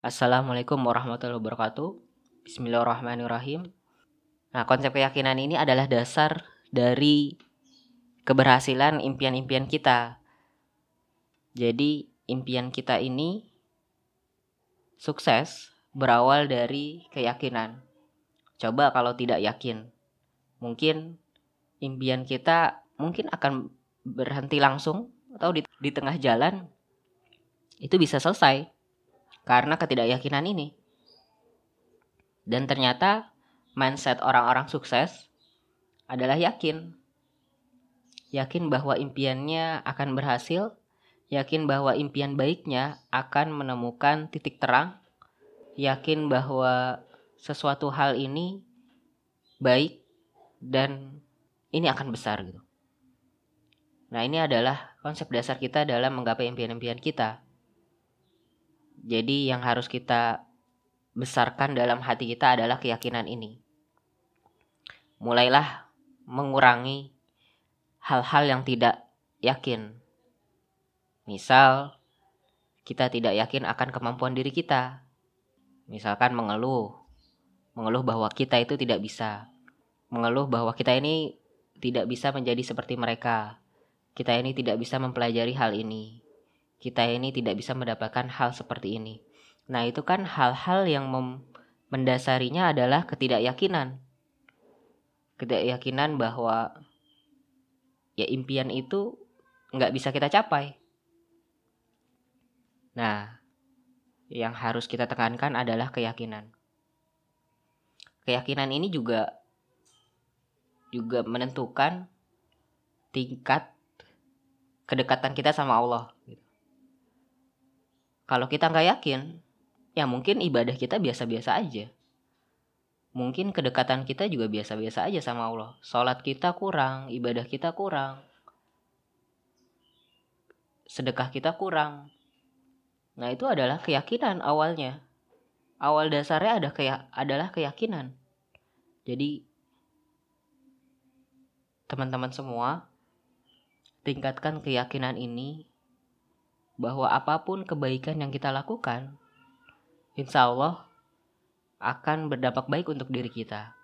Assalamualaikum warahmatullahi wabarakatuh. Bismillahirrahmanirrahim. Nah, konsep keyakinan ini adalah dasar dari keberhasilan impian-impian kita. Jadi, impian kita ini sukses berawal dari keyakinan. Coba kalau tidak yakin, mungkin impian kita mungkin akan berhenti langsung atau di, di tengah jalan itu bisa selesai karena ketidakyakinan ini. Dan ternyata mindset orang-orang sukses adalah yakin. Yakin bahwa impiannya akan berhasil, yakin bahwa impian baiknya akan menemukan titik terang, yakin bahwa sesuatu hal ini baik dan ini akan besar gitu. Nah, ini adalah konsep dasar kita dalam menggapai impian-impian kita. Jadi yang harus kita besarkan dalam hati kita adalah keyakinan ini. Mulailah mengurangi hal-hal yang tidak yakin. Misal, kita tidak yakin akan kemampuan diri kita. Misalkan mengeluh, mengeluh bahwa kita itu tidak bisa. Mengeluh bahwa kita ini tidak bisa menjadi seperti mereka. Kita ini tidak bisa mempelajari hal ini kita ini tidak bisa mendapatkan hal seperti ini. Nah, itu kan hal-hal yang mendasarinya adalah ketidakyakinan. Ketidakyakinan bahwa ya impian itu nggak bisa kita capai. Nah, yang harus kita tekankan adalah keyakinan. Keyakinan ini juga juga menentukan tingkat kedekatan kita sama Allah. Gitu. Kalau kita nggak yakin, ya mungkin ibadah kita biasa-biasa aja. Mungkin kedekatan kita juga biasa-biasa aja sama Allah. Sholat kita kurang, ibadah kita kurang. Sedekah kita kurang. Nah itu adalah keyakinan awalnya. Awal dasarnya ada adalah keyakinan. Jadi teman-teman semua tingkatkan keyakinan ini bahwa apa pun kebaikan yang kita lakukan, insya Allah akan berdampak baik untuk diri kita.